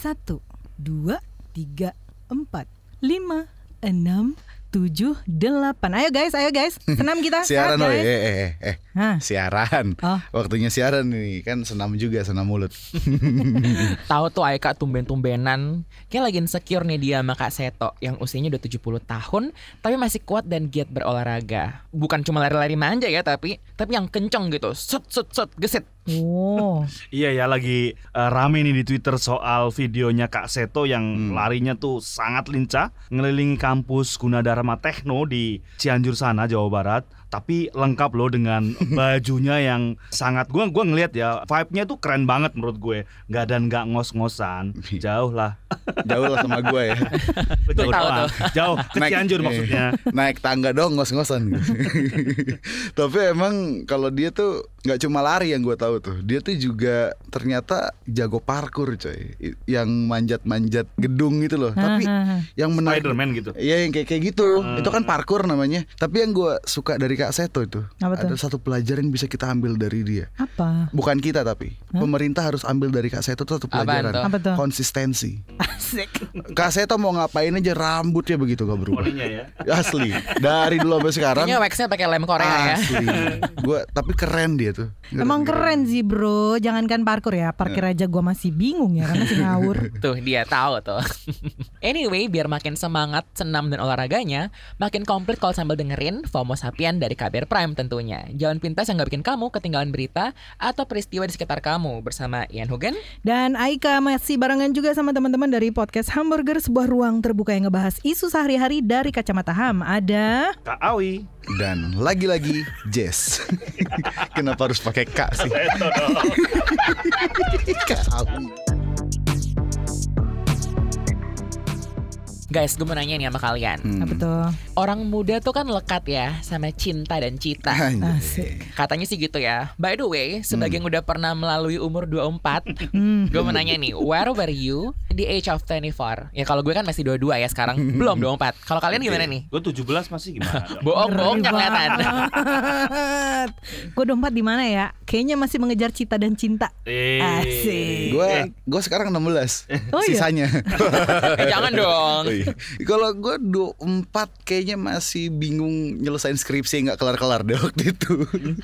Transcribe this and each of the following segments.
Satu, dua, tiga, empat, lima, enam, tujuh, delapan. Ayo guys, ayo guys, senam kita. Siaran loh, guys. eh, eh, eh, eh. Hah? Siaran. Oh. Waktunya siaran nih, kan senam juga, senam mulut. Tahu tuh Aika tumben-tumbenan Kayak lagi insecure nih dia sama Kak Seto Yang usianya udah 70 tahun Tapi masih kuat dan giat berolahraga Bukan cuma lari-lari manja ya tapi Tapi yang kenceng gitu Set set set gesit Oh, Iya ya lagi eh, rame nih di Twitter soal videonya Kak Seto yang larinya tuh sangat lincah ngelilingi kampus Gunadarma Tekno di Cianjur sana Jawa Barat. Tapi lengkap loh dengan bajunya yang sangat gua gua ngeliat ya vibe-nya tuh keren banget menurut gue. Nggak dan nggak ngos-ngosan. Jauh lah. Jauh lah sama gue ya. Jauh tahu doang. tuh. Jauh ke Cianjur eh, maksudnya. Naik tangga dong ngos-ngosan gitu. Tapi emang kalau dia tuh nggak cuma lari yang gue tahu tuh, dia tuh juga ternyata jago parkur coy, yang manjat-manjat gedung gitu loh. Tapi Hahaha. yang menarik Spiderman gitu. Iya yang kayak kayak gitu. Itu kan parkur namanya. Tapi yang gue suka dari Kak Seto itu Apa tuh? ada satu pelajaran yang bisa kita ambil dari dia. apa? Bukan kita tapi pemerintah harus ambil dari Kak Seto tuh satu pelajaran. Apa tuh? Konsistensi. Asik. Kak Seto mau ngapain aja rambutnya begitu gak berubah. Poninya ya. Asli. Dari dulu sampai sekarang. Kayaknya waxnya pakai lem Korea ya Asli. Gua tapi keren dia tuh. Emang keren sih bro, jangankan parkur ya, parkir aja gua masih bingung ya, kan masih ngawur. Tuh dia tahu tuh Anyway biar makin semangat senam dan olahraganya Makin komplit kalau sambil dengerin FOMO Sapien dari KBR Prime tentunya Jalan pintas yang gak bikin kamu ketinggalan berita Atau peristiwa di sekitar kamu Bersama Ian Hugen Dan Aika masih barengan juga sama teman-teman dari podcast Hamburger, sebuah ruang terbuka yang ngebahas isu sehari-hari dari kacamata HAM. Ada Kak Awi. Dan lagi-lagi Jess. Kenapa harus pakai Kak sih? Kak Awi. Guys gue mau nanya nih sama kalian Hmm. apa tuh? Orang muda tuh kan lekat ya Sama cinta dan cita Anjay. Katanya sih gitu ya By the way Sebagai yang udah pernah melalui umur 24 Hmm. Gue mau nanya nih Where were you The age of 24 Ya kalau gue kan masih 22 ya sekarang Belum 24 Kalau kalian gimana nih? Gue 17 masih gimana? Bohong-bohong kelihatan banget. Gue dompet di mana ya? Kayaknya masih mengejar cita dan cinta. Eh. Asik. Gua gua sekarang 16. Oh iya? Sisanya. Eh, jangan dong. Iya. Kalau gua 24 kayaknya masih bingung nyelesain skripsi nggak kelar-kelar deh waktu itu.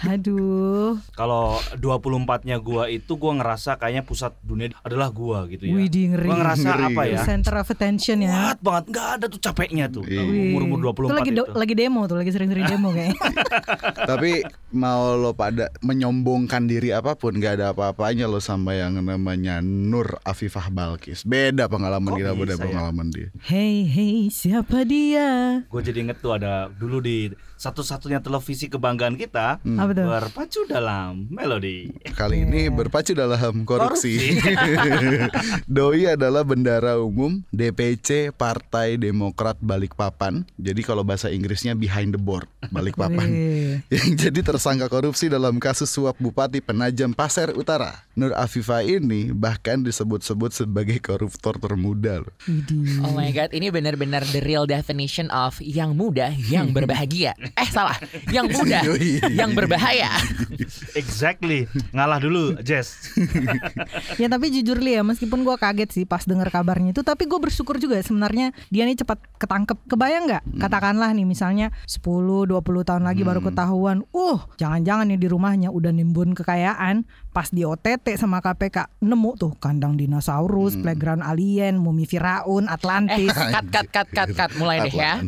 Aduh. Kalau 24-nya gua itu gua ngerasa kayaknya pusat dunia adalah gua gitu ya. Widih, ngeri. Gua ngerasa Ngeri, apa ya? Center of attention ya. Kuat banget, nggak ada tuh capeknya tuh. Iya. Umur-umur 24 itu lagi itu. lagi demo tuh, lagi sering-sering demo kayaknya. Tapi mau lo pada menyombongkan diri apa pun nggak ada apa-apanya lo sama yang namanya Nur Afifah Balkis. Beda pengalaman Kok kita, beda ya? pengalaman dia. Hey hey, siapa dia? Gue jadi inget tuh ada dulu di satu-satunya televisi kebanggaan kita Apa tuh? berpacu dalam melodi. Kali ini berpacu dalam korupsi. Doi adalah bendara umum DPC Partai Demokrat Balikpapan. Jadi kalau bahasa Inggrisnya behind the board Balikpapan. Yang jadi tersangka korupsi dalam kasus suap Bupati Penajam Pasir Utara. Nur Afifah ini bahkan disebut-sebut sebagai koruptor termuda loh. Oh my god, ini benar-benar the real definition of yang muda yang berbahagia. Eh salah, yang muda Yoi. yang berbahaya. Exactly. Ngalah dulu, Jess. Ya tapi jujur li ya meskipun gua kaget sih pas denger kabarnya itu Tapi gue bersyukur juga sebenarnya dia nih cepat ketangkep Kebayang nggak? Katakanlah nih misalnya 10-20 tahun lagi baru ketahuan Uh jangan-jangan nih di rumahnya udah nimbun kekayaan Pas di OTT sama KPK nemu tuh kandang dinosaurus, playground alien, mumi Firaun, Eh, Atlantis cut cut cut cut cut mulai deh ya.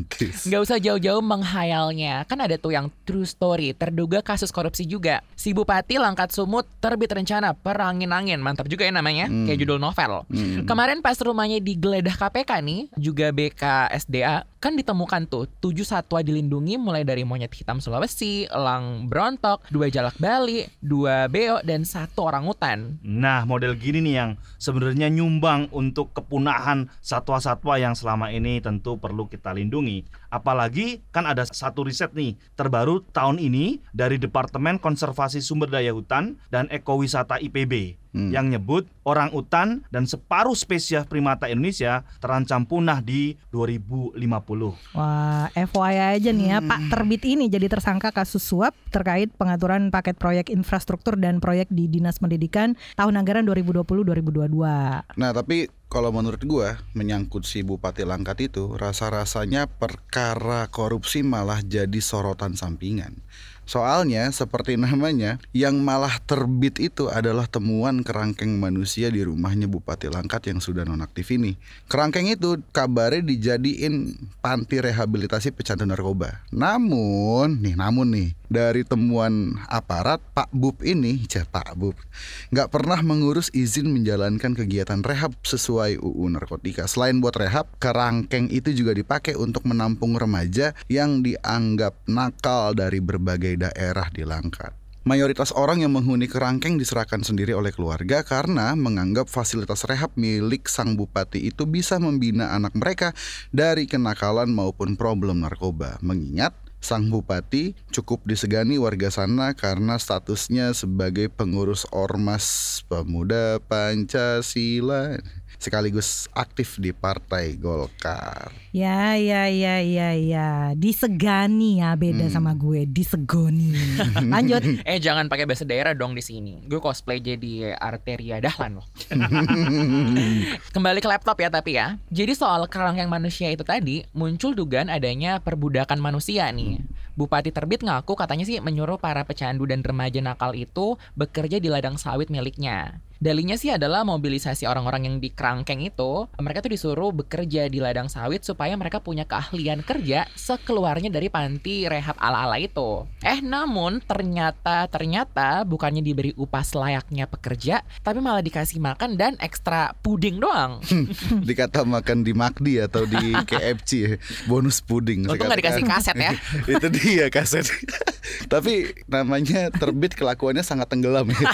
Nggak usah jauh-jauh menghayalnya. Kan ada tuh yang true story, terduga kasus korupsi juga. Si Bupati Langkat Sumut terbit rencana perangin-angin. Mantap juga ya namanya, kayak judul novel. Kemarin pas rumahnya digeledah KPK nih, juga BKSDA, kan ditemukan tuh tujuh satwa dilindungi mulai dari monyet hitam Sulawesi, elang brontok, dua jalak Bali, dua beo, dan satu orang hutan. Nah, model gini nih yang sebenarnya nyumbang untuk kepunahan satwa-satwa yang selama ini tentu perlu kita lindungi. Apalagi kan ada satu riset nih terbaru tahun ini dari Departemen Konservasi Sumber Daya Hutan dan Ekowisata IPB Hmm. yang nyebut orang utan dan separuh spesies primata Indonesia terancam punah di 2050. Wah, FYI aja nih ya, Pak Terbit ini jadi tersangka kasus suap terkait pengaturan paket proyek infrastruktur dan proyek di Dinas Pendidikan tahun anggaran 2020-2022. Nah tapi kalau menurut gua menyangkut si Bupati Langkat itu rasa-rasanya perkara korupsi malah jadi sorotan sampingan. Soalnya seperti namanya, yang malah terbit itu adalah temuan kerangkeng manusia di rumahnya Bupati Langkat yang sudah nonaktif ini. Kerangkeng itu kabarnya dijadiin panti rehabilitasi pecandu narkoba. Namun, nih namun nih, dari temuan aparat Pak Bub ini, cah Pak Bub, nggak pernah mengurus izin menjalankan kegiatan rehab sesuai UU narkotika. Selain buat rehab, kerangkeng itu juga dipakai untuk menampung remaja yang dianggap nakal dari berbagai daerah di Langkat. Mayoritas orang yang menghuni kerangkeng diserahkan sendiri oleh keluarga karena menganggap fasilitas rehab milik sang bupati itu bisa membina anak mereka dari kenakalan maupun problem narkoba. Mengingat sang bupati cukup disegani warga sana karena statusnya sebagai pengurus Ormas Pemuda Pancasila sekaligus aktif di Partai Golkar. Ya ya ya ya ya disegani ya beda sama gue disegoni. Lanjut. Eh jangan pakai bahasa daerah dong di sini. Gue cosplay jadi Arteria Dahlan loh. Kembali ke laptop ya tapi ya. Jadi soal kerangkeng manusia itu tadi muncul dugaan adanya perbudakan manusia nih. Bupati Terbit ngaku katanya sih menyuruh para pecandu dan remaja nakal itu bekerja di ladang sawit miliknya. Dalinya sih adalah mobilisasi orang-orang yang di kerangkeng itu, mereka tuh disuruh bekerja di ladang sawit supaya mereka punya keahlian kerja sekeluarnya dari panti rehab ala-ala itu. Eh namun ternyata ternyata bukannya diberi upah selayaknya pekerja, tapi malah dikasih makan dan ekstra puding doang. Dikata makan di McD atau di KFC ya, bonus puding. Untung nggak dikasih kaset ya. Itu dia kaset. Tapi namanya terbit kelakuannya sangat tenggelam ya.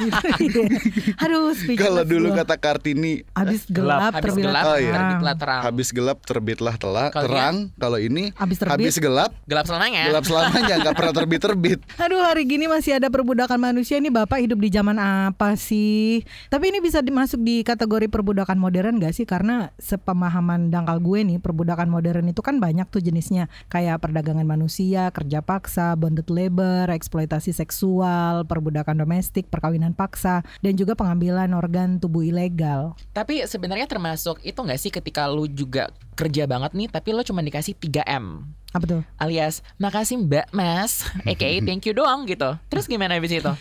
Aduh, Kalau dulu gua. kata Kartini habis gelap, Habis terbitlah gelap, Oh, iya. terang. terbitlah terang. habis gelap terbitlah telah Kalau terang. Kalau ini Habis terbit. habis gelap Gelap selamanya. gelap selamanya nggak pernah terbit terbit. Aduh hari gini masih ada perbudakan manusia ini Bapak hidup di zaman apa sih? Tapi ini bisa dimasuk di kategori perbudakan modern gak sih? Karena sepemahaman dangkal gue nih perbudakan modern itu kan banyak tuh jenisnya Kayak perdagangan manusia, kerja paksa, bonded labor, eksploitasi seksual, perbudakan domestik, perkawinan paksa Dan juga pengambilan organ tubuh ilegal Tapi sebenarnya termasuk itu nggak sih ketika lu juga kerja banget nih, tapi lo cuma dikasih 3M Apa tuh? alias makasih mbak mas, aka thank you doang gitu. Terus gimana habis itu?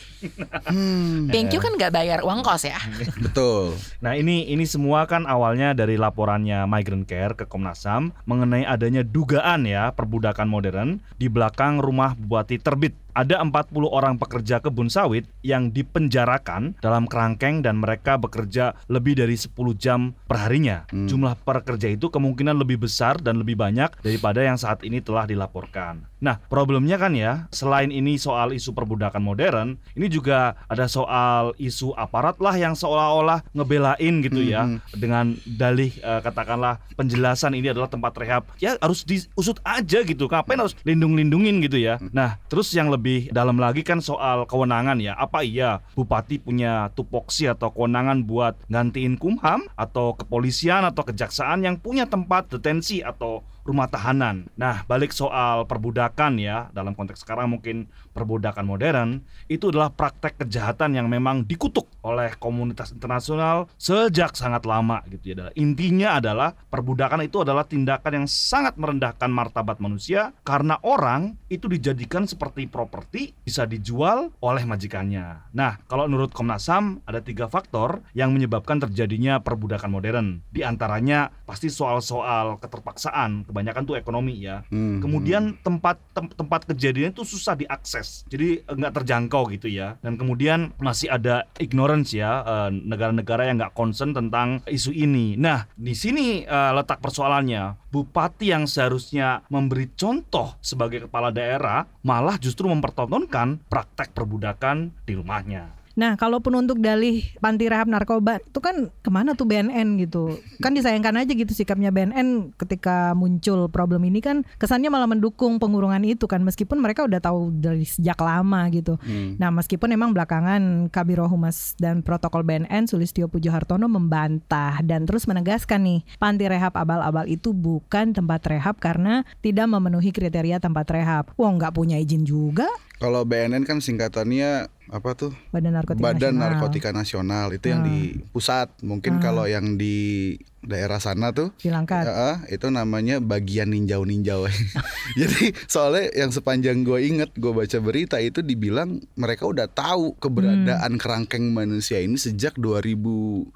Thank you kan nggak bayar uang kos ya? Betul. Nah ini ini semua kan awalnya dari laporannya Migrant Care ke Komnas HAM mengenai adanya dugaan ya perbudakan modern di belakang rumah Bupati Terbit. Ada 40 orang pekerja kebun sawit yang dipenjarakan dalam kerangkeng dan mereka bekerja lebih dari 10 jam perharinya. Jumlah pekerja itu kemungkinan lebih besar dan lebih banyak daripada yang saat ini telah dilaporkan. Nah, problemnya kan ya, selain ini soal isu perbudakan modern, ini juga ada soal isu aparat lah yang seolah-olah ngebelain gitu ya dengan dalih eh, katakanlah penjelasan ini adalah tempat rehab. Ya harus diusut aja gitu. Ngapain harus lindung-lindungin gitu ya. Nah, terus yang lebih dalam lagi kan soal kewenangan ya. Apa iya bupati punya tupoksi atau kewenangan buat gantiin Kumham atau kepolisian atau kejaksaan yang punya tempat detensi atau rumah tahanan. Nah, balik soal perbudakan ya, dalam konteks sekarang mungkin perbudakan modern, itu adalah praktek kejahatan yang memang dikutuk oleh komunitas internasional sejak sangat lama gitu ya. Intinya adalah perbudakan itu adalah tindakan yang sangat merendahkan martabat manusia karena orang itu dijadikan seperti properti bisa dijual oleh majikannya. Nah, kalau menurut Komnas HAM ada tiga faktor yang menyebabkan terjadinya perbudakan modern. Di antaranya pasti soal-soal keterpaksaan, kebanyakan tuh ekonomi ya. Hmm, Kemudian tempat tem- tempat kejadian itu susah diakses, jadi nggak terjangkau gitu ya. Dan kemudian masih ada ignorance ya eh, negara-negara yang nggak concern tentang isu ini. Nah di sini eh, letak persoalannya. Bupati yang seharusnya memberi contoh sebagai kepala daerah malah justru mempertontonkan praktek perbudakan di rumahnya. Nah, kalaupun untuk dalih panti rehab narkoba itu kan ke mana tuh BNN gitu? Kan disayangkan aja gitu sikapnya BNN ketika muncul problem ini kan kesannya malah mendukung pengurungan itu kan meskipun mereka udah tahu dari sejak lama gitu. Nah, meskipun emang belakangan Kabiro Humas dan Protokol BNN Sulistio Pujo Hartono membantah dan terus menegaskan nih panti rehab abal-abal itu bukan tempat rehab karena tidak memenuhi kriteria tempat rehab. Wah, nggak punya izin juga Kalau BNN kan singkatannya apa tuh? Badan Narkotika Badan Nasional. Narkotika Nasional itu yang di pusat. Mungkin Ah. kalau yang di daerah sana tuh Dilangkat. Ya, itu namanya bagian ninjau-ninjau. Jadi soalnya yang sepanjang gue inget gue baca berita itu dibilang mereka udah tahu keberadaan kerangkeng manusia ini sejak 2017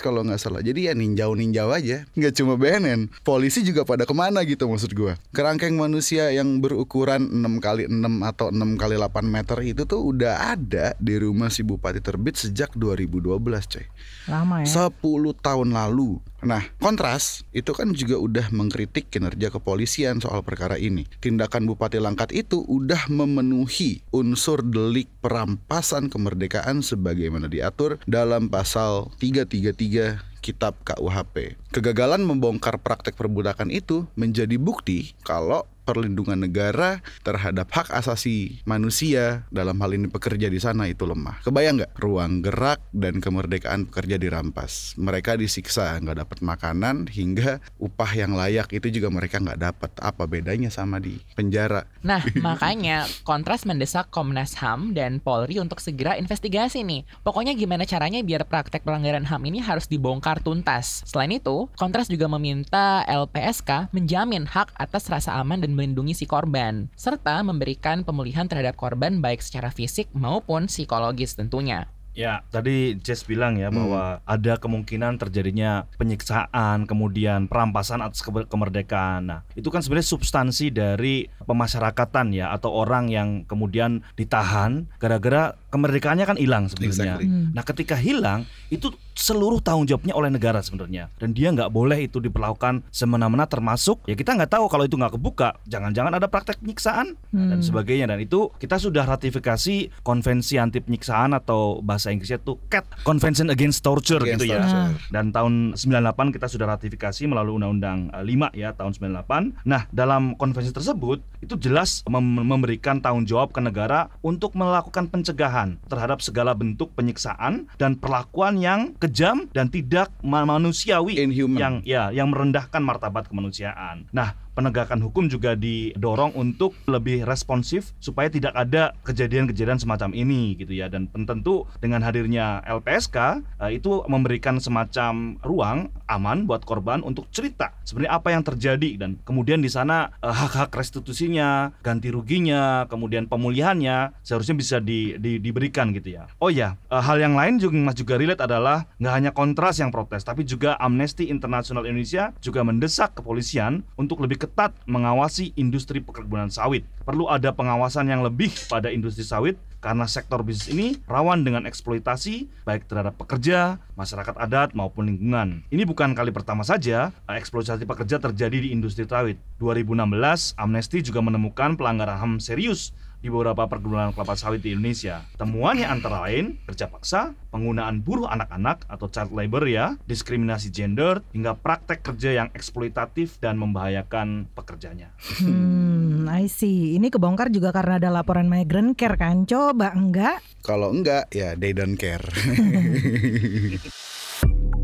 kalau nggak salah. Jadi ya ninjau-ninjau aja. Nggak cuma BNN, polisi juga pada ke mana gitu maksud gue. Kerangkeng manusia yang berukuran 6 kali 6 atau 6 kali 8 meter itu tuh udah ada di rumah si Bupati Terbit sejak 2012 coy. Lama ya. 10 tahun lalu. Nah, kontras itu kan juga udah mengkritik kinerja kepolisian soal perkara ini. Tindakan Bupati Langkat itu udah memenuhi unsur delik perampasan kemerdekaan sebagaimana diatur dalam pasal 333 Kitab KUHP. Kegagalan membongkar praktek perbudakan itu menjadi bukti kalau perlindungan negara terhadap hak asasi manusia dalam hal ini pekerja di sana itu lemah. Kebayang nggak ruang gerak dan kemerdekaan pekerja dirampas. Mereka disiksa, nggak dapat makanan hingga upah yang layak itu juga mereka nggak dapat. Apa bedanya sama di penjara? Nah, makanya Kontras mendesak Komnas HAM dan Polri untuk segera investigasi nih. Pokoknya gimana caranya biar praktek pelanggaran HAM ini harus dibongkar tuntas. Selain itu, Kontras juga meminta LPSK menjamin hak atas rasa aman dan melindungi si korban, serta memberikan pemulihan terhadap korban baik secara fisik maupun psikologis tentunya. Ya, tadi Jess bilang ya bahwa ada kemungkinan terjadinya penyiksaan, kemudian perampasan atas kemer- kemerdekaan. Nah, itu kan sebenarnya substansi dari pemasyarakatan ya atau orang yang kemudian ditahan gara-gara kemerdekaannya kan hilang sebenarnya. Exactly. Hmm. Nah, ketika hilang itu seluruh tanggung jawabnya oleh negara sebenarnya. Dan dia nggak boleh itu diperlakukan semena-mena termasuk ya kita nggak tahu kalau itu nggak kebuka. Jangan-jangan ada praktek penyiksaan dan Hmm. sebagainya. Dan itu kita sudah ratifikasi konvensi anti penyiksaan atau bahasa Inggrisnya tuh CAT Convention Against Torture Against gitu ya. Torture. dan tahun 98 kita sudah ratifikasi melalui Undang-Undang eh, 5 ya tahun 98 nah dalam konvensi tersebut itu jelas mem- memberikan tanggung jawab ke negara untuk melakukan pencegahan terhadap segala bentuk penyiksaan dan perlakuan yang kejam dan tidak ma- manusiawi Inhuman. yang ya yang merendahkan martabat kemanusiaan. Nah, penegakan hukum juga didorong untuk lebih responsif supaya tidak ada kejadian-kejadian semacam ini gitu ya dan tentu dengan hadirnya LPSK eh, itu memberikan semacam ruang aman buat korban untuk cerita sebenarnya apa yang terjadi dan kemudian di sana eh, hak-hak restitusinya, ganti ruginya, kemudian pemulihannya seharusnya bisa di- di- diberikan gitu ya. Oh ya, hal yang lain juga Mas juga relate adalah nggak hanya kontras yang protes tapi juga Amnesty International Indonesia juga mendesak kepolisian untuk lebih ketat mengawasi industri perkebunan sawit. Perlu ada pengawasan yang lebih pada industri sawit karena sektor bisnis ini rawan dengan eksploitasi baik terhadap pekerja, masyarakat adat maupun lingkungan. Ini bukan kali pertama saja eh, eksploitasi pekerja terjadi di industri sawit. 2016, Amnesty juga menemukan pelanggaran HAM serius di beberapa perkebunan kelapa sawit di Indonesia. Temuannya antara lain kerja paksa, penggunaan buruh anak-anak atau child labor ya, diskriminasi gender, hingga praktek kerja yang eksploitatif dan membahayakan pekerjanya. Hmm, I see. Ini kebongkar juga karena ada laporan migrant care kan? Coba enggak? Kalau enggak ya they don't care.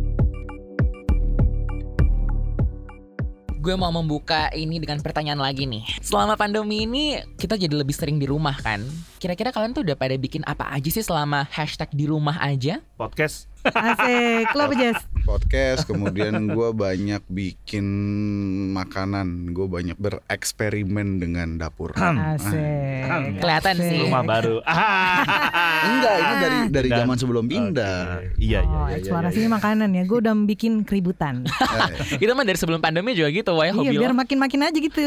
Gue mau membuka ini dengan pertanyaan lagi nih. Selama pandemi ini kita jadi lebih sering di rumah kan? Kira-kira kalian tuh udah pada bikin apa aja sih selama hashtag di rumah aja? Podcast Asik. Lo apa Jess? Podcast kemudian gue banyak bikin makanan, gue banyak bereksperimen dengan dapur. Asik. Kelihatan Asik. sih. rumah baru. Enggak, ini dari dari Dan- zaman sebelum pindah. Oke. Iya, iya, Oh, iya, iya, eksplorasi iya. makanan ya. Gue udah bikin keributan. Eh, Itu mah dari sebelum pandemi juga gitu, wah iya, hobi biar lo. makin-makin aja gitu.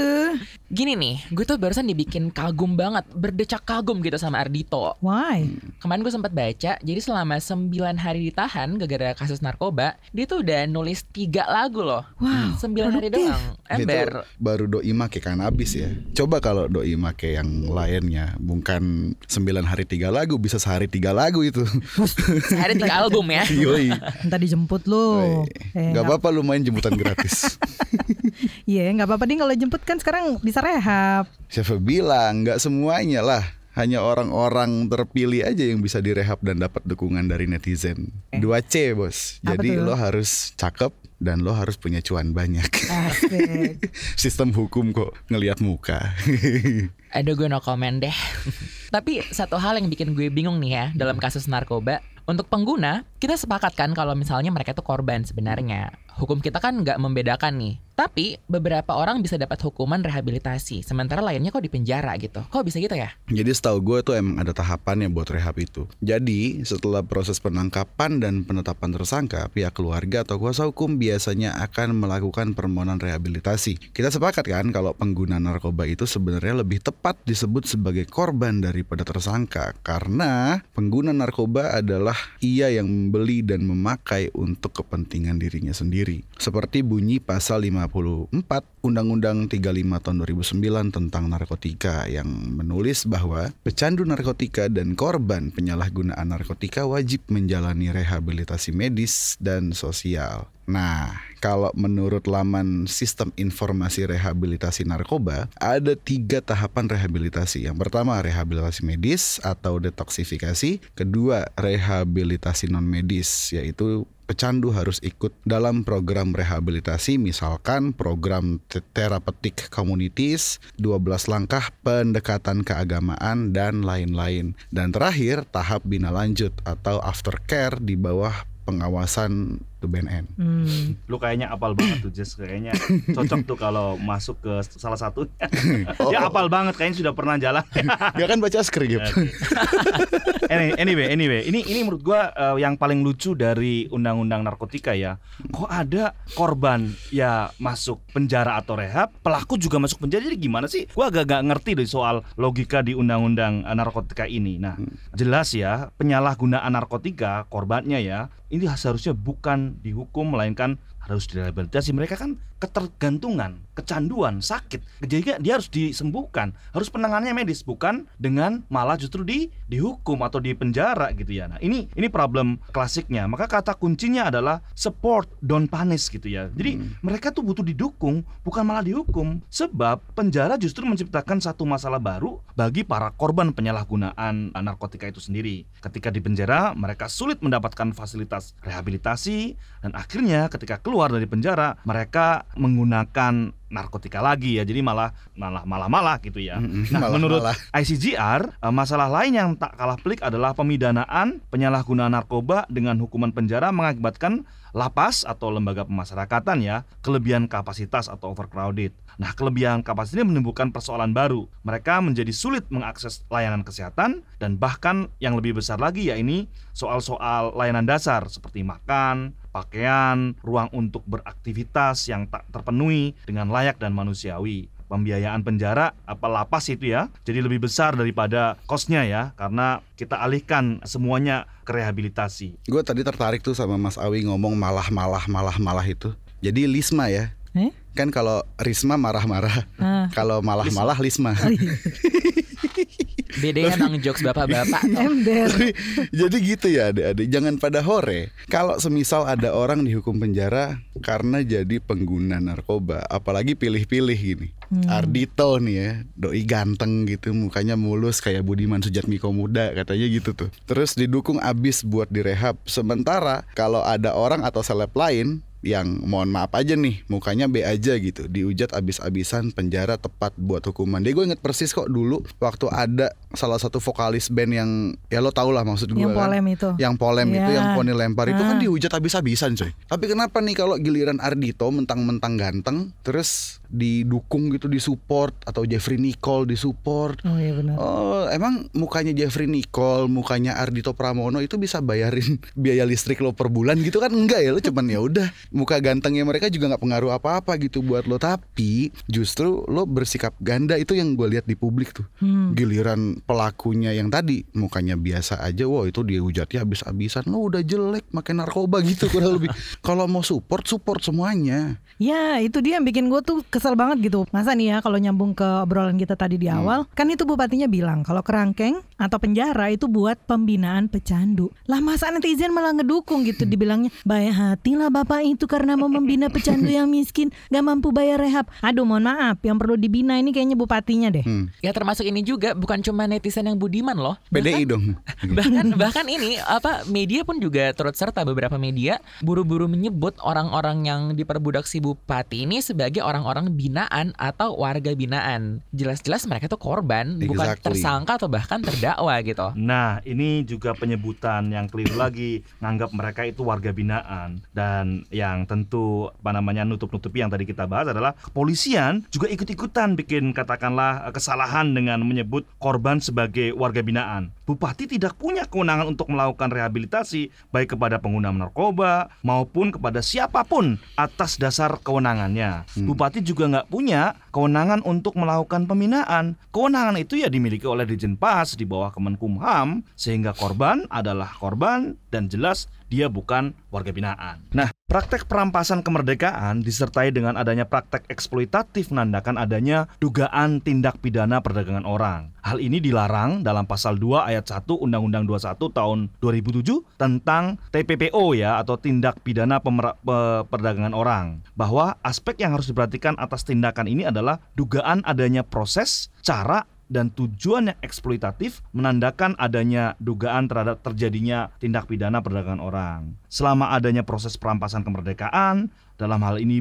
Gini nih, gue tuh barusan dibikin kagum banget, berdecak kagum gitu sama Ardito. Why? Kemarin gue sempat baca, jadi selama 9 hari ditahan gara-gara kasus narkoba, dia tuh udah nulis tiga lagu loh. Wow, 9 hari doang. itu Ember. baru doi make kanabis ya. Coba kalau doi make yang lainnya, bukan 9 hari tiga lagu, bisa sehari tiga lagu itu. Sehari tiga album ya. Yoi. Minta dijemput lo. Eh, Gak apa-apa lumayan jemputan gratis. Iya, nggak apa-apa ding kalau jemput kan sekarang bisa rehab. Siapa bilang nggak semuanya lah. Hanya orang-orang terpilih aja yang bisa direhab dan dapat dukungan dari netizen. 2C bos. Apa Jadi lo harus cakep dan lo harus punya cuan banyak. Sistem hukum kok ngelihat muka. Aduh gue no comment deh Tapi satu hal yang bikin gue bingung nih ya Dalam kasus narkoba Untuk pengguna, kita sepakat kan kalau misalnya mereka itu korban sebenarnya. Hukum kita kan nggak membedakan nih. Tapi beberapa orang bisa dapat hukuman rehabilitasi, sementara lainnya kok di penjara gitu. Kok bisa gitu ya? Jadi setahu gue tuh emang ada tahapannya buat rehab itu. Jadi setelah proses penangkapan dan penetapan tersangka, pihak keluarga atau kuasa hukum biasanya akan melakukan permohonan rehabilitasi. Kita sepakat kan kalau pengguna narkoba itu sebenarnya lebih tepat disebut sebagai korban daripada tersangka karena pengguna narkoba adalah ia yang membeli dan memakai untuk kepentingan dirinya sendiri. Seperti bunyi pasal 54 Undang-Undang 35 tahun 2009 tentang narkotika yang menulis bahwa pecandu narkotika dan korban penyalahgunaan narkotika wajib menjalani rehabilitasi medis dan sosial. Nah, kalau menurut laman Sistem Informasi Rehabilitasi Narkoba, ada tiga tahapan rehabilitasi. Yang pertama, rehabilitasi medis atau detoksifikasi. Kedua, rehabilitasi non-medis, yaitu pecandu harus ikut dalam program rehabilitasi misalkan program terapeutik communities, 12 langkah pendekatan keagamaan dan lain-lain. Dan terakhir tahap bina lanjut atau aftercare di bawah pengawasan tuh BNN. Hmm. Lu kayaknya apal banget tuh Jess Kayaknya cocok tuh kalau masuk ke salah satu Ya apal banget kayaknya sudah pernah jalan Dia kan baca skrip. Anyway, anyway, anyway, ini ini menurut gua uh, yang paling lucu dari undang-undang narkotika ya. Kok ada korban ya masuk penjara atau rehab, pelaku juga masuk penjara. Jadi gimana sih? Gua agak gak ngerti deh soal logika di undang-undang uh, narkotika ini. Nah, jelas ya, penyalahgunaan narkotika korbannya ya, ini seharusnya bukan dihukum melainkan harus direhabilitasi. Mereka kan ketergantungan, kecanduan, sakit. Jadi dia harus disembuhkan, harus penanganannya medis, bukan dengan malah justru di dihukum atau di penjara gitu ya. Nah ini ini problem klasiknya. Maka kata kuncinya adalah support, don't punish gitu ya. Jadi mereka tuh butuh didukung, bukan malah dihukum. Sebab penjara justru menciptakan satu masalah baru bagi para korban penyalahgunaan narkotika itu sendiri. Ketika di penjara, mereka sulit mendapatkan fasilitas rehabilitasi dan akhirnya ketika keluar dari penjara, mereka menggunakan narkotika lagi ya jadi malah malah malah malah gitu ya. Nah malah- menurut malah. ICGR eh, masalah lain yang tak kalah pelik adalah pemidanaan penyalahgunaan narkoba dengan hukuman penjara mengakibatkan lapas atau lembaga pemasyarakatan ya kelebihan kapasitas atau overcrowded. Nah kelebihan kapasitas ini menimbulkan persoalan baru. Mereka menjadi sulit mengakses layanan kesehatan dan bahkan yang lebih besar lagi ya ini soal-soal layanan dasar seperti makan, pakaian, ruang untuk beraktivitas yang tak terpenuhi dengan layak dan manusiawi. Pembiayaan penjara apa lapas itu ya jadi lebih besar daripada kosnya ya karena kita alihkan semuanya ke rehabilitasi. Gue tadi tertarik tuh sama Mas Awi ngomong malah malah malah malah itu. Jadi Lisma ya. Eh? Kan kalau Risma marah-marah, Ah. kalau malah-malah Lisma. Oh, iya. Bedanya emang jokes bapak-bapak. Ember. Jadi, jadi gitu ya adik-adik. Jangan pada hore. Kalau semisal ada orang dihukum penjara Karena jadi pengguna narkoba Apalagi pilih-pilih gini. Ardito nih ya Doi ganteng gitu Mukanya mulus kayak Budiman Sujatmiko muda Katanya gitu tuh. Terus didukung abis buat direhab. Sementara kalau ada orang atau seleb lain yang mohon maaf aja nih mukanya B aja gitu diujat abis-abisan penjara tepat buat hukuman dia gue inget persis kok dulu waktu ada salah satu vokalis band yang ya lo tau lah maksud gue Yang kan polem itu. yang polem itu Ya. yang poni lempar itu kan Ah. dihujat habis-habisan coy tapi kenapa nih kalau giliran Ardito mentang-mentang ganteng terus didukung gitu disupport atau Jeffrey Nicole disupport. Oh iya benar. Oh, emang mukanya Jeffrey Nicole, mukanya Ardito Pramono itu bisa bayarin biaya listrik lo per bulan gitu kan? Enggak ya lo cuman ya udah muka gantengnya mereka juga nggak pengaruh apa-apa gitu buat lo. Tapi justru lo bersikap ganda itu yang gue lihat di publik tuh. Hmm. giliran pelakunya yang tadi mukanya biasa aja wah itu dia hujatnya habis-habisan. Lo udah jelek makin narkoba gitu kurang lebih. Kalau mau support support semuanya. Ya itu dia yang bikin gue tuh kesel banget gitu. Masa nih ya kalau nyambung ke obrolan kita tadi di awal Kan itu bupatinya bilang kalau kerangkeng atau penjara itu buat pembinaan pecandu Lah masa netizen malah ngedukung gitu Dibilangnya baik hati lah bapak itu karena mau membina pecandu yang miskin Gak mampu bayar rehab Aduh mohon maaf yang perlu dibina ini kayaknya bupatinya deh hmm. Ya termasuk ini juga bukan cuma netizen yang budiman loh. PDI dong bahkan bahkan ini apa media pun juga turut serta beberapa media buru-buru menyebut orang-orang yang diperbudak si bupati ini sebagai orang-orang orang binaan atau warga binaan. Jelas-jelas mereka tuh korban, bukan Exactly. tersangka atau bahkan terdakwa gitu. Nah, ini juga penyebutan yang keliru lagi nganggap mereka itu warga binaan dan yang tentu apa namanya nutup-nutupi yang tadi kita bahas adalah kepolisian juga ikut-ikutan bikin katakanlah eh, kesalahan dengan menyebut korban sebagai warga binaan. Bupati tidak punya kewenangan untuk melakukan rehabilitasi baik kepada pengguna narkoba maupun kepada siapa pun atas dasar kewenangannya. Bupati juga nggak punya kewenangan untuk melakukan pembinaan. Kewenangan itu ya dimiliki oleh Dirjen Pas di bawah Kemenkumham sehingga korban adalah korban dan jelas dia bukan warga binaan. Nah, praktek perampasan kemerdekaan disertai dengan adanya praktek eksploitatif menandakan adanya dugaan tindak pidana perdagangan orang. Hal ini dilarang dalam pasal 2 ayat 1 Undang-Undang 21 tahun 2007 tentang TPPO ya atau tindak pidana pe- perdagangan orang. Bahwa aspek yang harus diperhatikan atas tindakan ini adalah dugaan adanya proses, cara dan tujuan yang eksploitatif menandakan adanya dugaan terhadap terjadinya tindak pidana perdagangan orang. Selama adanya proses perampasan kemerdekaan, dalam hal ini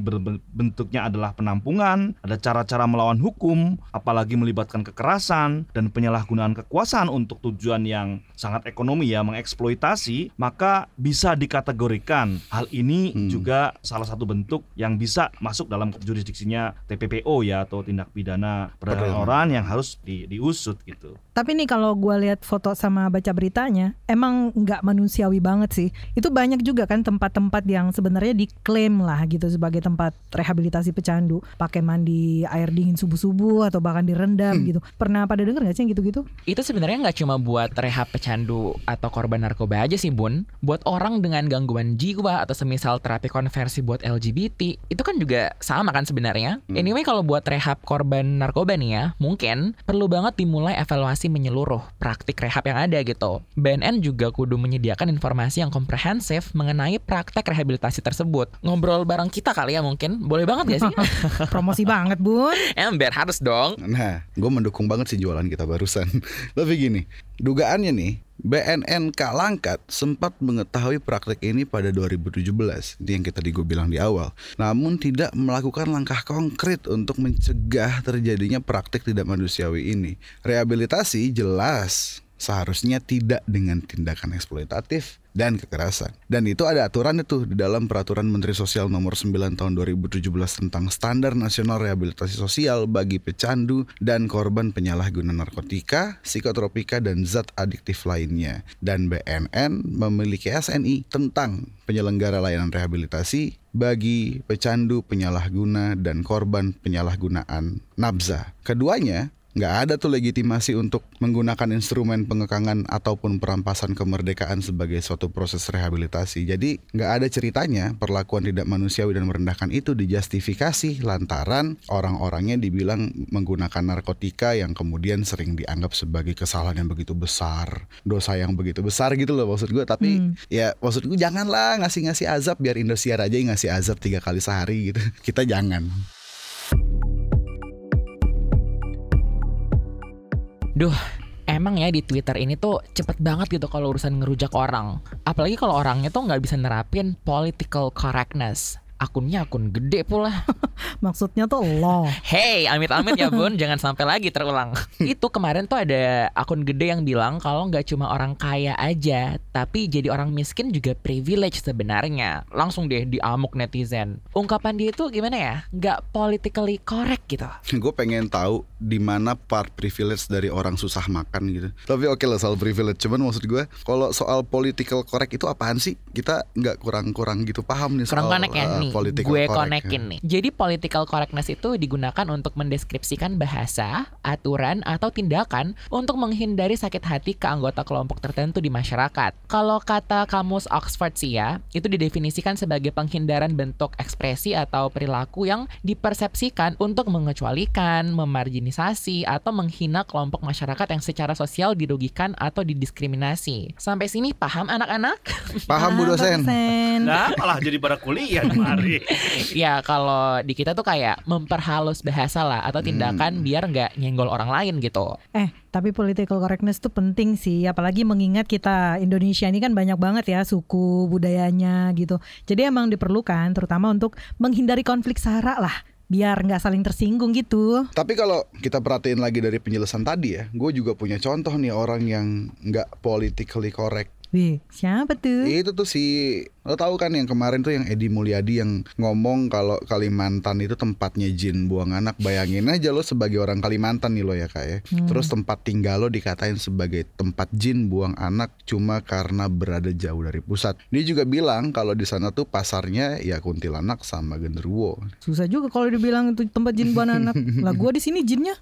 bentuknya adalah penampungan, ada cara-cara melawan hukum, apalagi melibatkan kekerasan dan penyalahgunaan kekuasaan untuk tujuan yang sangat ekonomi ya, mengeksploitasi, maka bisa dikategorikan. Hal ini Hmm. juga salah satu bentuk yang bisa masuk dalam jurisdiksinya TPPO ya atau tindak pidana perdagangan Perdagangan. orang yang harus di- diusut gitu. Tapi nih kalau gue lihat foto sama baca beritanya, emang nggak manusiawi banget sih. Itu banyak juga kan tempat-tempat yang sebenarnya diklaim lah gitu sebagai tempat rehabilitasi pecandu, pakai mandi air dingin subuh-subuh atau bahkan direndam Hmm. gitu. Pernah pada denger nggak sih yang gitu-gitu? Itu sebenarnya nggak cuma buat rehab pecandu atau korban narkoba aja sih bun. Buat orang dengan gangguan jiwa atau semisal terapi konversi buat LGBT itu kan juga sama kan sebenarnya. Hmm. Anyway kalau buat rehab korban narkoba nih ya, mungkin perlu banget dimulai evaluasi menyeluruh praktik rehab yang ada gitu. BNN juga kudu menyediakan informasi yang komprehensif mengenai praktek rehabilitasi tersebut. Ngobrol bareng kita kali ya mungkin, boleh banget gak sih? Promosi banget bun. Ember harus dong. Nah, gue mendukung banget sih jualan kita barusan. Tapi gini, dugaannya nih, BNN Kalangkat sempat mengetahui praktek ini pada 2017, itu yang kita di gue bilang di awal. Namun tidak melakukan langkah konkret untuk mencegah terjadinya praktek tidak manusiawi ini. Rehabilitasi jelas seharusnya tidak dengan tindakan eksploitatif dan kekerasan. Dan itu ada aturan itu di dalam peraturan Menteri Sosial nomor 9 tahun 2017 tentang standar nasional rehabilitasi sosial bagi pecandu dan korban penyalahguna narkotika, psikotropika dan zat adiktif lainnya. Dan BNN memiliki SNI tentang penyelenggara layanan rehabilitasi bagi pecandu, penyalahguna dan korban penyalahgunaan nabza. Keduanya nggak ada tuh legitimasi untuk menggunakan instrumen pengekangan ataupun perampasan kemerdekaan sebagai suatu proses rehabilitasi. Jadi nggak ada ceritanya perlakuan tidak manusiawi dan merendahkan itu dijustifikasi lantaran orang-orangnya dibilang menggunakan narkotika yang kemudian sering dianggap sebagai kesalahan yang begitu besar, dosa yang begitu besar gitu loh maksud gue. Tapi Hmm. ya maksud gue janganlah ngasih-ngasih azab biar Indosiar aja yang ngasih azab tiga kali sehari gitu. Kita jangan. Duh, emang ya di Twitter ini tuh cepet banget gitu kalau urusan ngerujak orang. Apalagi kalau orangnya tuh nggak bisa nerapin political correctness. Akunnya akun gede pula. Maksudnya tuh lo. Hey, amit-amit ya bun, jangan sampai lagi terulang. Itu kemarin tuh ada akun gede yang bilang kalau nggak cuma orang kaya aja, tapi jadi orang miskin juga privilege sebenarnya. Langsung deh diamuk netizen. Ungkapan dia itu gimana ya? Nggak politically correct gitu. gue pengen tahu di mana part privilege dari orang susah makan gitu. Tapi oke lah soal privilege. Cuman maksud gue kalau soal political correct itu apaan sih? Kita nggak kurang-kurang gitu paham nih soal Kurang connect ya uh, nih, political gue correct. konekin nih. Jadi political correctness itu digunakan untuk mendeskripsikan bahasa, aturan, atau tindakan untuk menghindari sakit hati ke anggota kelompok tertentu di masyarakat. Kalau kata kamus Oxford sih ya, itu didefinisikan sebagai penghindaran bentuk ekspresi atau perilaku yang dipersepsikan untuk mengecualikan, memarginisasi, atau menghina kelompok masyarakat yang secara sosial dirugikan atau didiskriminasi. Sampai sini paham anak-anak? Paham Bu dosen? dosen. Nah, malah jadi pada kuliah kemari. ya kalau di kita tuh kayak memperhalus bahasa lah atau tindakan biar nggak nyenggol orang lain gitu. Eh, tapi political correctness tuh penting sih, apalagi mengingat kita Indonesia ini kan banyak banget ya suku budayanya gitu. Jadi emang diperlukan, terutama untuk menghindari konflik sara lah biar nggak saling tersinggung gitu. Tapi kalau kita perhatiin lagi dari penjelasan tadi ya, gue juga punya contoh nih orang yang nggak politically correct. Wih, siapa tuh? Itu tuh si Lo tahu kan yang kemarin tuh yang Edi Mulyadi yang ngomong kalau Kalimantan itu tempatnya jin buang anak. Bayangin aja lo sebagai orang Kalimantan nih lo ya kak ya. Hmm. Terus tempat tinggal lo dikatain sebagai tempat jin buang anak cuma karena berada jauh dari pusat. Dia juga bilang kalau di sana tuh pasarnya ya kuntilanak sama genderuwo. Susah juga kalau dibilang itu tempat jin buang anak. lah gua di sini jinnya.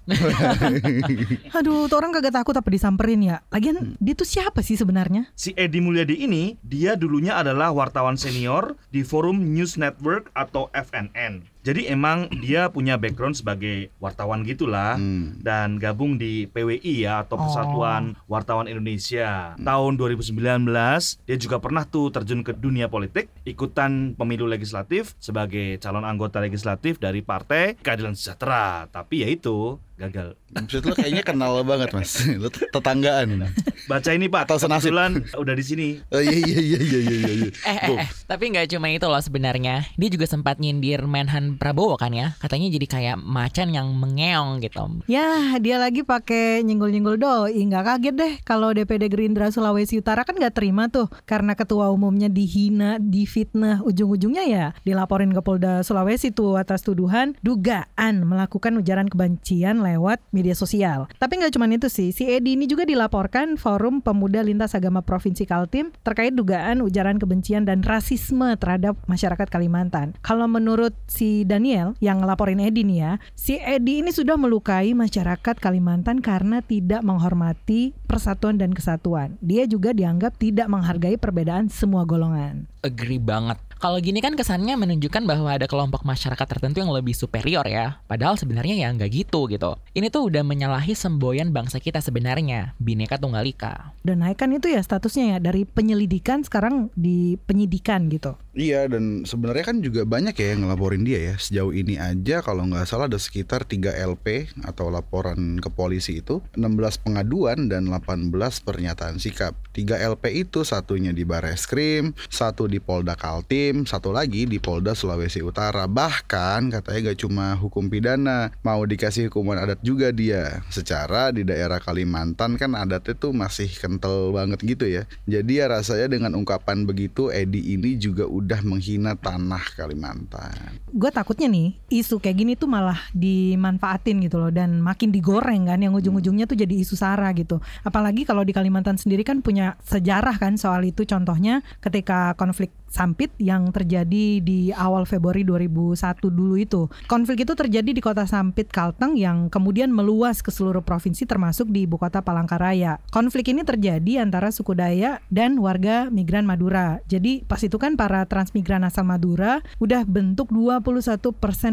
Aduh, tuh orang kagak takut apa disamperin ya. Lagian dia tuh siapa sih sebenarnya? Si Edi Mulyadi ini, dia dulunya adalah wartawan senior di Forum News Network atau FNN. Jadi emang dia punya background sebagai wartawan gitulah Hmm. dan gabung di PWI ya atau Persatuan Wartawan Indonesia. Tahun 2019 dia juga pernah tuh terjun ke dunia politik, ikutan pemilu legislatif sebagai calon anggota legislatif dari Partai Keadilan Sejahtera. Tapi ya itu gagal. Maksud lo kayaknya kenal banget mas. Lo tetanggaan. Baca ini Pak, Atau senasib. kebetulan udah di sini. Oh iya iya iya iya iya. iya. Eh, eh, eh, tapi nggak cuma itu loh sebenarnya. Dia juga sempat nyindir Menhan Prabowo kan ya. Katanya jadi kayak macan yang mengeong gitu. Ya, dia lagi pakai nyenggol-nyenggol doi. Nggak kaget deh kalau DPD Gerindra Sulawesi Utara kan nggak terima tuh karena ketua umumnya dihina, difitnah, ujung-ujungnya ya dilaporin ke Polda Sulawesi tuh atas tuduhan dugaan melakukan ujaran kebencian lewat media sosial. Tapi nggak cuma itu sih, si Edi ini juga dilaporkan Forum Pemuda Lintas Agama Provinsi Kaltim terkait dugaan ujaran kebencian dan rasisme terhadap masyarakat Kalimantan. Kalau menurut si Daniel yang ngelaporin Edi nih ya, si Edi ini sudah melukai masyarakat Kalimantan karena tidak menghormati persatuan dan kesatuan. Dia juga dianggap tidak menghargai perbedaan semua golongan. Agree banget. Kalau gini kan kesannya menunjukkan bahwa ada kelompok masyarakat tertentu yang lebih superior ya. Padahal sebenarnya ya nggak gitu gitu. Ini tuh udah menyalahi semboyan bangsa kita sebenarnya, Bhinneka Tunggal Ika. Dan naikkan itu ya statusnya ya dari penyelidikan sekarang di penyidikan gitu. Iya dan sebenarnya kan juga banyak ya yang ngelaporin dia ya Sejauh ini aja kalau nggak salah ada sekitar 3 LP atau laporan ke polisi itu 16 pengaduan dan 18 pernyataan sikap 3 LP itu satunya di Bareskrim Satu di Polda Kaltim Satu lagi di Polda Sulawesi Utara. Bahkan katanya gak cuma hukum pidana Mau dikasih hukuman adat juga dia. Secara di daerah Kalimantan kan adatnya tuh masih kental banget gitu ya. Jadi ya rasanya dengan ungkapan begitu Edi ini juga udah menghina tanah Kalimantan. Gue takutnya nih isu kayak gini tuh malah dimanfaatin gitu loh. Dan makin digoreng kan yang ujung-ujungnya tuh jadi isu sara gitu. Apalagi kalau di Kalimantan sendiri kan punya sejarah kan soal itu. Contohnya ketika konflik Sampit yang terjadi di awal Februari 2001 dulu itu. Konflik itu terjadi di kota Sampit Kalteng yang kemudian meluas ke seluruh provinsi termasuk di ibu kota Palangkaraya. Konflik ini terjadi antara suku Dayak dan warga migran Madura. Jadi pas itu kan para transmigran asal Madura udah bentuk 21%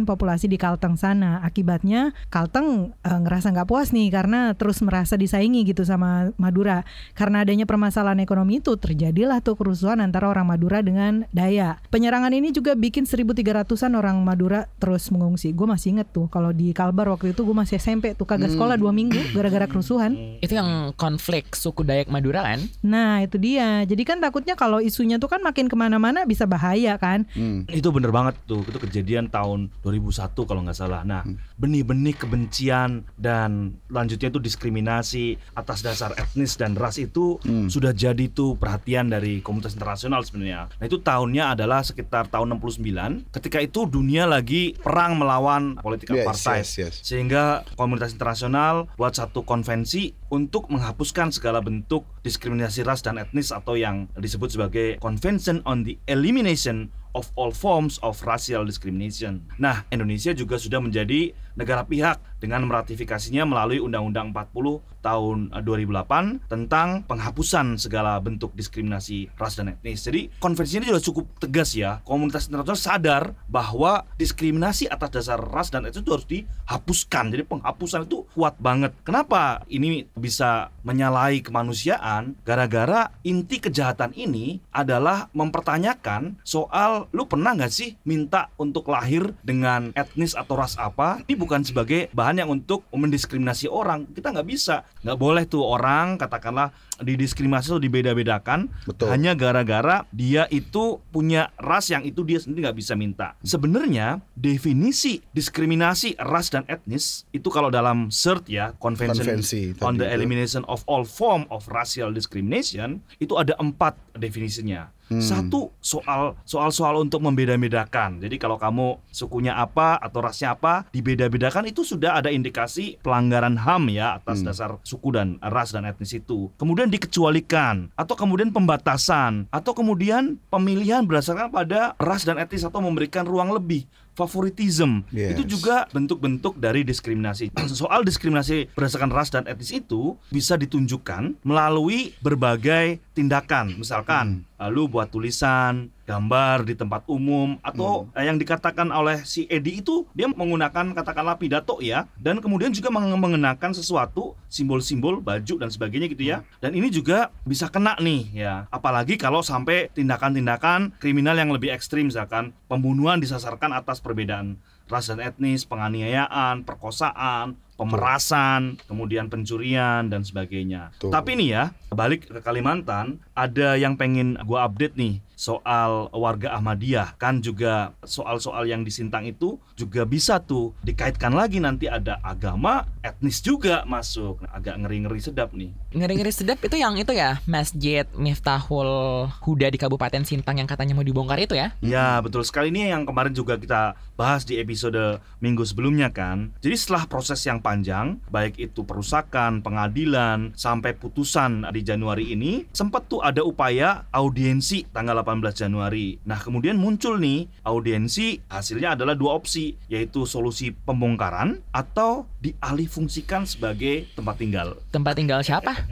populasi di Kalteng sana. Akibatnya Kalteng eh, ngerasa nggak puas nih karena terus merasa disaingi gitu sama Madura. Karena adanya permasalahan ekonomi itu terjadilah tuh kerusuhan antara orang Madura dengan Dayak. Penyerangan ini juga bikin 1.300an orang Madura terus mengungsi. Gue masih inget tuh kalau di Kalbar waktu itu gue masih SMP tuh kagak sekolah dua minggu gara-gara kerusuhan. Itu yang konflik suku Dayak Madura kan? Nah itu dia. Jadi kan takutnya kalau isunya tuh kan makin ke mana-mana bisa bahaya kan. Hmm. Itu bener banget tuh, itu kejadian tahun 2001 kalau nggak salah. Nah, benih-benih kebencian dan lanjutnya itu diskriminasi atas dasar etnis dan ras itu sudah jadi tuh perhatian dari komunitas internasional sebenarnya. Nah, itu tahunnya adalah sekitar tahun 69. Ketika itu dunia lagi perang melawan politik Yes, apartheid. yes, yes. Sehingga komunitas internasional buat satu konvensi untuk menghapuskan segala bentuk diskriminasi ras dan etnis atau yang disebut sebagai Convention on the Elimination of All Forms of Racial Discrimination. Nah, Indonesia juga sudah menjadi negara pihak dengan meratifikasinya melalui Undang-Undang 40 tahun eh, 2008 tentang penghapusan segala bentuk diskriminasi ras dan etnis. Jadi, konvensi ini sudah cukup tegas ya. Komunitas internasional sadar bahwa diskriminasi atas dasar ras dan etnis itu harus dihapuskan. Jadi, penghapusan itu kuat banget. Kenapa ini bisa menyalahi kemanusiaan? Gara-gara inti kejahatan ini adalah mempertanyakan soal lu pernah nggak sih minta untuk lahir dengan etnis atau ras apa? Ini bukan sebagai bahan yang untuk mendiskriminasi orang. Kita nggak bisa, nggak boleh tuh orang katakanlah didiskriminasi atau dibeda-bedakan Betul. hanya gara-gara dia itu punya ras yang itu dia sendiri nggak bisa minta. Sebenarnya definisi diskriminasi ras dan etnis itu kalau dalam CERT ya Convention Konvensi on the itu. Elimination of All Form of Racial Discrimination itu ada empat definisinya. Hmm. Satu soal soal soal untuk membeda-bedakan. Jadi kalau kamu sukunya apa atau rasnya apa dibeda-bedakan itu sudah ada indikasi pelanggaran HAM ya atas Hmm. dasar suku dan ras dan etnis itu. Kemudian dikecualikan atau kemudian pembatasan atau kemudian pemilihan berdasarkan pada ras dan etnis atau memberikan ruang lebih favoritism Yes. itu juga bentuk-bentuk dari diskriminasi. Soal diskriminasi berdasarkan ras dan etnis itu bisa ditunjukkan melalui berbagai tindakan. Misalkan uh, lu buat tulisan, gambar di tempat umum atau uh, yang dikatakan oleh si Edi itu dia menggunakan katakanlah pidato ya dan kemudian juga meng- mengenakan sesuatu simbol-simbol baju dan sebagainya gitu ya. Dan ini juga bisa kena nih ya. Apalagi kalau sampai tindakan-tindakan kriminal yang lebih ekstrim misalkan pembunuhan disasarkan atas perbedaan ras dan etnis, penganiayaan, perkosaan, pemerasan, kemudian pencurian dan sebagainya. Tuh. Tapi nih ya, balik ke Kalimantan, ada yang pengen gua update nih soal warga Ahmadiyah kan juga soal-soal yang di Sintang itu juga bisa tuh dikaitkan lagi nanti ada agama etnis juga masuk. Nah, agak ngeri-ngeri sedap nih. Ngeri-ngeri sedap itu yang itu ya Masjid Miftahul Huda di Kabupaten Sintang yang katanya mau dibongkar itu ya? Ya betul sekali. Ini yang kemarin juga kita bahas di episode minggu sebelumnya kan. Jadi setelah proses yang panjang, baik itu perusakan, pengadilan, sampai putusan di Januari ini, sempat tuh ada upaya audiensi tanggal 18 Januari. Nah kemudian muncul nih audiensi hasilnya adalah dua opsi, yaitu solusi pembongkaran atau dialihfungsikan sebagai tempat tinggal. Tempat tinggal siapa?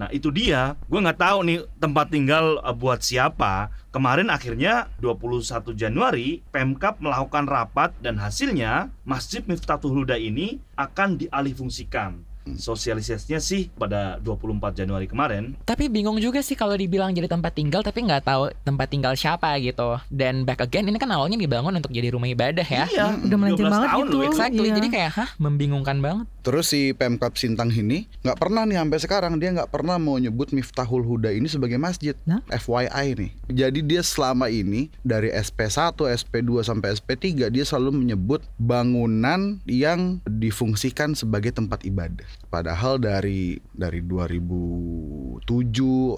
Nah itu dia, gue nggak tahu nih tempat tinggal eh, buat siapa. Kemarin akhirnya 21 Januari Pemkap melakukan rapat dan hasilnya Masjid Miftahul Huda ini akan dialihfungsikan. Sosialisasinya sih pada 24 Januari kemarin. Tapi bingung juga sih kalau dibilang jadi tempat tinggal tapi nggak tahu tempat tinggal siapa gitu. Dan back again ini kan awalnya dibangun untuk jadi rumah ibadah ya. Iya, Udah melenceng 12 banget tahun gitu. loh, Exactly. Iya. Jadi kayak hah membingungkan banget. Terus si Pemkap Sintang ini nggak pernah nih sampai sekarang dia nggak pernah mau nyebut Miftahul Huda ini sebagai masjid. Nah? FYI nih. Jadi dia selama ini dari SP1, SP2 sampai SP3 dia selalu menyebut bangunan yang difungsikan sebagai tempat ibadah. Padahal dari dari 2007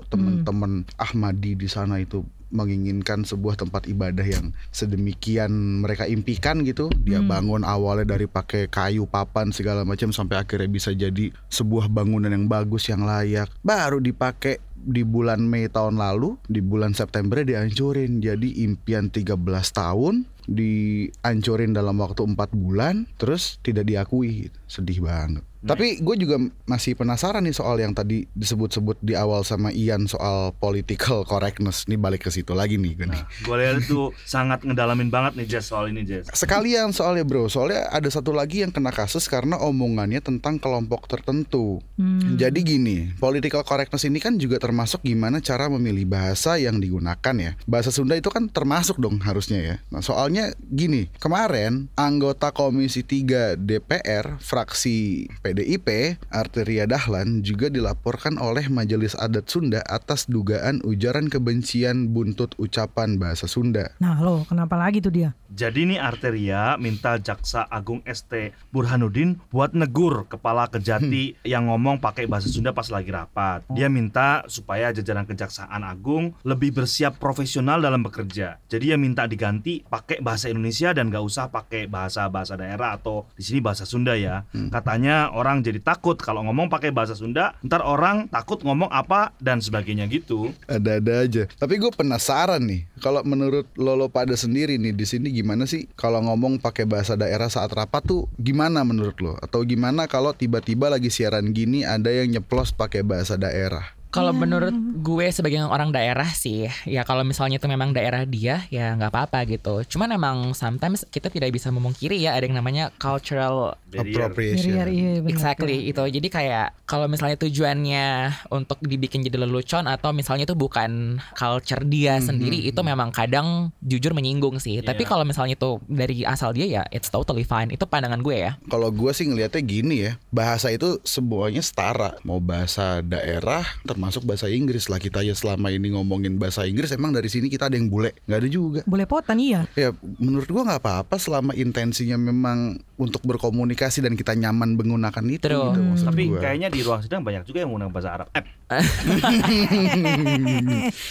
teman-teman Ahmadi di sana itu menginginkan sebuah tempat ibadah yang sedemikian mereka impikan gitu. Dia Hmm. bangun awalnya dari pakai kayu papan segala macam sampai akhirnya bisa jadi sebuah bangunan yang bagus yang layak. Baru dipakai di bulan Mei tahun lalu, di bulan September dihancurin. Jadi impian 13 tahun dihancurin dalam waktu empat bulan terus tidak diakui gitu. sedih banget tapi gue juga masih penasaran nih soal yang tadi disebut-sebut di awal sama Ian soal political correctness nih balik ke situ lagi nih gue nih. Nah, gue lihat itu sangat ngedalamin banget nih Jess soal ini Jess. Sekalian soalnya bro, soalnya ada satu lagi yang kena kasus karena omongannya tentang kelompok tertentu. Hmm. Jadi gini, political correctness ini kan juga termasuk gimana cara memilih bahasa yang digunakan ya. Bahasa Sunda itu kan termasuk dong harusnya ya. Nah soalnya gini, kemarin anggota Komisi 3 DPR fraksi PDIP Arteria Dahlan juga dilaporkan oleh Majelis Adat Sunda atas dugaan ujaran kebencian buntut ucapan bahasa Sunda. Nah lo kenapa lagi tuh dia? Jadi nih Arteria minta Jaksa Agung ST Burhanuddin buat negur kepala kejati yang ngomong pakai bahasa Sunda pas lagi rapat. Dia minta supaya jajaran Kejaksaan Agung lebih bersiap profesional dalam bekerja. Jadi dia minta diganti pakai bahasa Indonesia dan gak usah pakai bahasa-bahasa daerah atau di sini bahasa Sunda ya. Katanya orang jadi takut kalau ngomong pakai bahasa Sunda, ntar orang takut ngomong apa dan sebagainya gitu. Ada-ada aja. Tapi gue penasaran nih, kalau menurut Lolo pada sendiri nih di sini gimana sih kalau ngomong pakai bahasa daerah saat rapat tuh gimana menurut lo? Atau gimana kalau tiba-tiba lagi siaran gini ada yang nyeplos pakai bahasa daerah? Kalau menurut gue sebagai orang daerah sih, ya kalau misalnya itu memang daerah dia, ya nggak apa-apa gitu. Cuman emang sometimes kita tidak bisa memungkiri ya ada yang namanya cultural Barrier. Appropriation. Iya, iya, benar, Exactly itu. Jadi kayak kalau misalnya tujuannya untuk dibikin jadi lelucon atau misalnya itu bukan culture dia sendiri itu memang kadang jujur menyinggung sih. Tapi Iya. kalau misalnya itu dari asal dia ya it's totally fine. Itu pandangan gue ya. Kalau gue sih ngelihatnya gini ya, bahasa itu semuanya setara. Mau bahasa daerah, termasuk termasuk bahasa Inggris lah kita ya selama ini ngomongin bahasa Inggris emang dari sini kita ada yang bule nggak ada juga Boleh potan iya. ya menurut gua nggak apa-apa selama intensinya memang untuk berkomunikasi dan kita nyaman menggunakan itu True. gitu, maksud Tapi gua. kayaknya di ruang sidang banyak juga yang menggunakan bahasa Arab. Eh,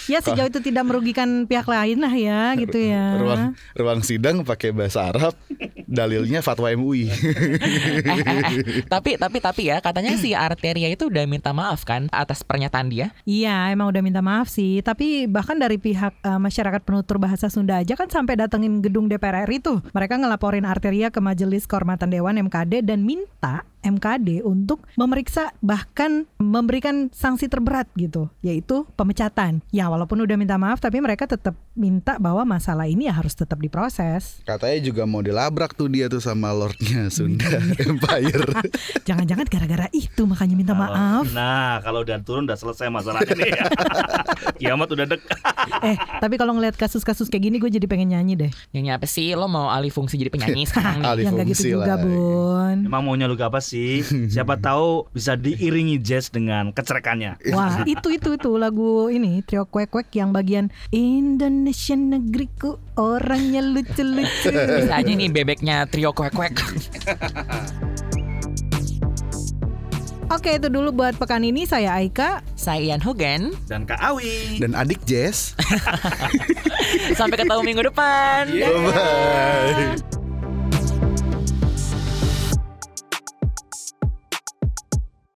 ya sejauh itu tidak merugikan pihak lain lah ya gitu ya. ruang ruang sidang pakai bahasa Arab dalilnya fatwa MUI Eh, eh, eh. Tapi tapi tapi ya katanya si Arteria itu udah minta maaf kan atas pernyataan dia. Iya, emang udah minta maaf sih. Tapi bahkan dari pihak eh, masyarakat penutur bahasa Sunda aja kan sampai datengin gedung DPR RI tuh. Mereka ngelaporin Arteria ke Majelis Kehormatan Dewan MKD dan minta MKD untuk memeriksa bahkan memberikan sanksi terberat gitu, yaitu pemecatan. Ya, walaupun udah minta maaf tapi mereka tetap minta bahwa masalah ini ya harus tetap diproses. katanya juga mau dilabrak tuh dia tuh sama lordnya Sunda Empire Jangan-jangan gara-gara itu makanya minta kalau- maaf. Nah, kalau udah turun udah selesai masalah ini. Kiamat udah dekat. Eh, tapi kalau ngelihat kasus-kasus kayak gini gue jadi pengen nyanyi deh. Nyanyi apa sih? Lo mau alih fungsi jadi penyanyi sekarang? Alih Yang gak gitu fungsi juga, lah. Bun. Emang maunya lu apa sih? Siapa tahu bisa diiringi jazz dengan kecerekannya. Wah itu itu tuh lagu ini trio kuek kuek yang bagian Indonesia negeriku orangnya lucu-lucu. Bisa aja nih bebeknya trio kuek-kuek. Oke itu dulu buat pekan ini saya Aika. Saya Ian Hogan. Dan Kak Awi. dan adik Jess Sampai ketemu minggu depan. bye